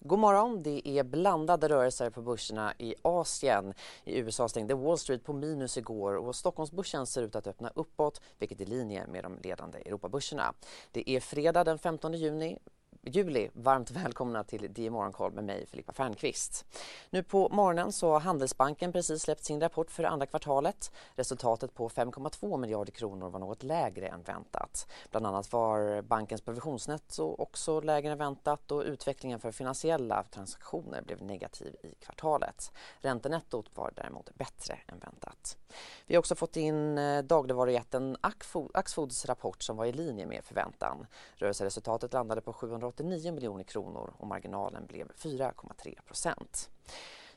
God morgon. Det är blandade rörelser på börserna i Asien. I USA stängde Wall Street på minus igår och Stockholmsbörsen ser ut att öppna uppåt vilket är i linje med de ledande Europabörserna. Det är fredag den 15 juni juli. Varmt välkomna till DI Morgonkoll med mig, Filippa Fernqvist. Nu på morgonen så har Handelsbanken precis släppt sin rapport för andra kvartalet. Resultatet på 5,2 miljarder kronor var något lägre än väntat. Bland annat var bankens provisionsnetto också lägre än väntat och utvecklingen för finansiella transaktioner blev negativ i kvartalet. Räntenettot var däremot bättre än väntat. Vi har också fått in eh, dagligvarujätten Axfoods rapport som var i linje med förväntan. Rörelseresultatet landade på 700 289 miljoner kronor och marginalen blev 4,3 procent.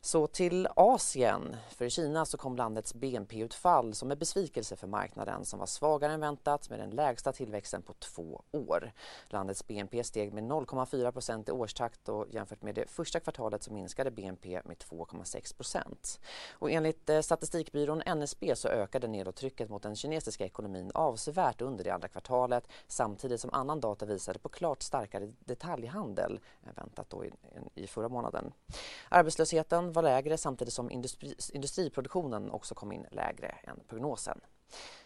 Så till Asien. För i Kina så kom landets BNP-utfall som en besvikelse för marknaden som var svagare än väntat med den lägsta tillväxten på två år. Landets BNP steg med 0,4 procent i årstakt och jämfört med det första kvartalet så minskade BNP med 2,6 procent. Och enligt eh, statistikbyrån NSB så ökade nedåttrycket mot den kinesiska ekonomin avsevärt under det andra kvartalet samtidigt som annan data visade på klart starkare detaljhandel än väntat då i, i förra månaden. Arbetslösheten var lägre samtidigt som industri, industriproduktionen också kom in lägre än prognosen.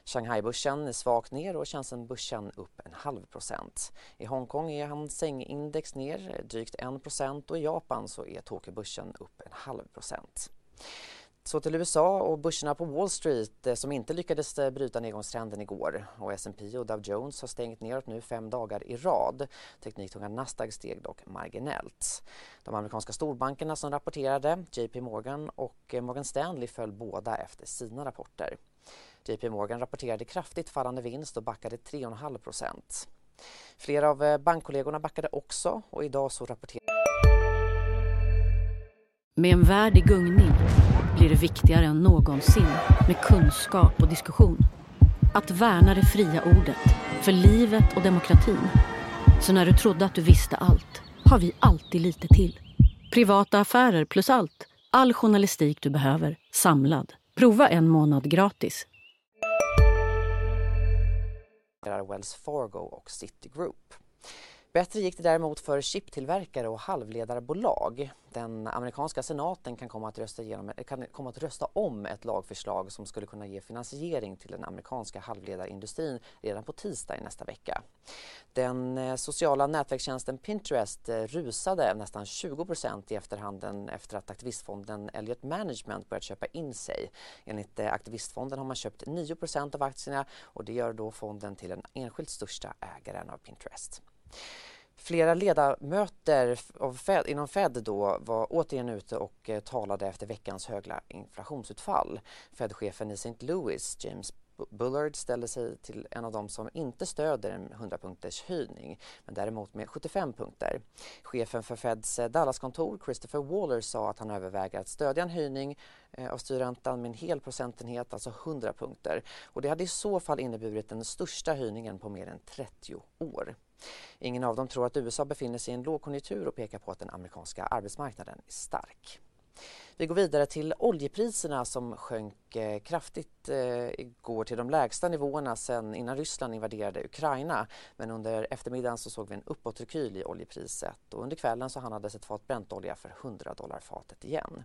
Shanghai-börsen är svagt ner och Shenzhen-börsen upp en halv procent. I Hongkong är Hang Seng-index ner drygt 1 procent och i Japan så är Tokyo-börsen upp en halv procent. Så till USA och börserna på Wall Street eh, som inte lyckades eh, bryta nedgångstrenden igår. Och S&P och Dow Jones har stängt neråt nu fem dagar i rad. Tekniktunga Nasdaq steg dock marginellt. De amerikanska storbankerna som rapporterade, JP Morgan och eh, Morgan Stanley föll båda efter sina rapporter. JP Morgan rapporterade kraftigt fallande vinst och backade 3,5 procent. Flera av eh, bankkollegorna backade också och idag så rapporterade... Med en värld i gungning blir det viktigare än någonsin med kunskap och diskussion. Att värna det fria ordet, för livet och demokratin. Så när du trodde att du visste allt, har vi alltid lite till. Privata affärer plus allt. All journalistik du behöver, samlad. Prova en månad gratis. Wells Fargo och Citigroup. Bättre gick det däremot för chiptillverkare och halvledarbolag. Den amerikanska senaten kan komma, att rösta igenom, kan komma att rösta om ett lagförslag som skulle kunna ge finansiering till den amerikanska halvledarindustrin redan på tisdag i nästa vecka. Den eh, sociala nätverkstjänsten Pinterest eh, rusade nästan 20% i efterhanden efter att aktivistfonden Elliot Management börjat köpa in sig. Enligt eh, aktivistfonden har man köpt 9% av aktierna och det gör då fonden till den enskilt största ägaren av Pinterest. Flera ledamöter Fed, inom Fed då var återigen ute och eh, talade efter veckans höga inflationsutfall. Fed-chefen i St. Louis, James Bullard ställde sig till en av dem som inte stöder en 100-punkters höjning men däremot med 75 punkter. Chefen för Feds eh, Dallaskontor, Christopher Waller, sa att han överväger att stödja en höjning eh, av styrräntan med en hel procentenhet, alltså 100 punkter. Och det hade i så fall inneburit den största höjningen på mer än 30 år. Ingen av dem tror att USA befinner sig i en lågkonjunktur och pekar på att den amerikanska arbetsmarknaden är stark. Vi går vidare till oljepriserna som sjönk eh, kraftigt eh, igår till de lägsta nivåerna sedan innan Ryssland invaderade Ukraina. Men under eftermiddagen så såg vi en uppåtrekyl i oljepriset och under kvällen så handlades ett fat bräntolja för 100 dollar fatet igen.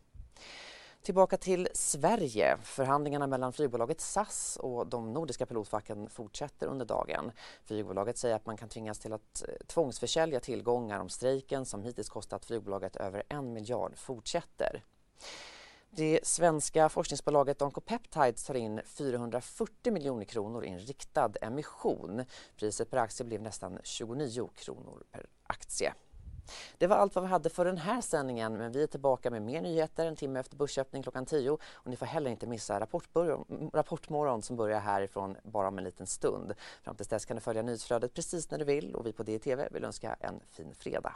Tillbaka till Sverige. Förhandlingarna mellan flygbolaget SAS och de nordiska pilotfacken fortsätter under dagen. Flygbolaget säger att man kan tvingas till att eh, tvångsförsälja tillgångar om strejken som hittills kostat flygbolaget över en miljard fortsätter. Det svenska forskningsbolaget Oncopeptides tar in 440 miljoner kronor i en riktad emission. Priset per aktie blev nästan 29 kronor per aktie. Det var allt vad vi hade för den här sändningen men vi är tillbaka med mer nyheter en timme efter börsöppning klockan 10 och ni får heller inte missa Rapportmorgon som börjar härifrån bara om en liten stund. Fram tills dess kan du följa nyhetsflödet precis när du vill och vi på DTV vill önska en fin fredag.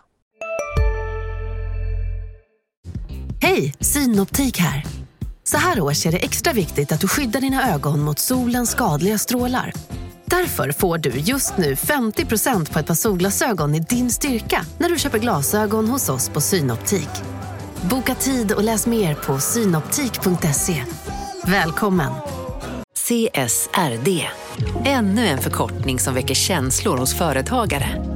Hej, Synoptik här. Så här års är det extra viktigt att du skyddar dina ögon mot solens skadliga strålar. Därför får du just nu 50% på ett par solglasögon i din styrka när du köper glasögon hos oss på Synoptik. Boka tid och läs mer på synoptik.se. Välkommen! CSRD. Ännu en förkortning som väcker känslor hos företagare.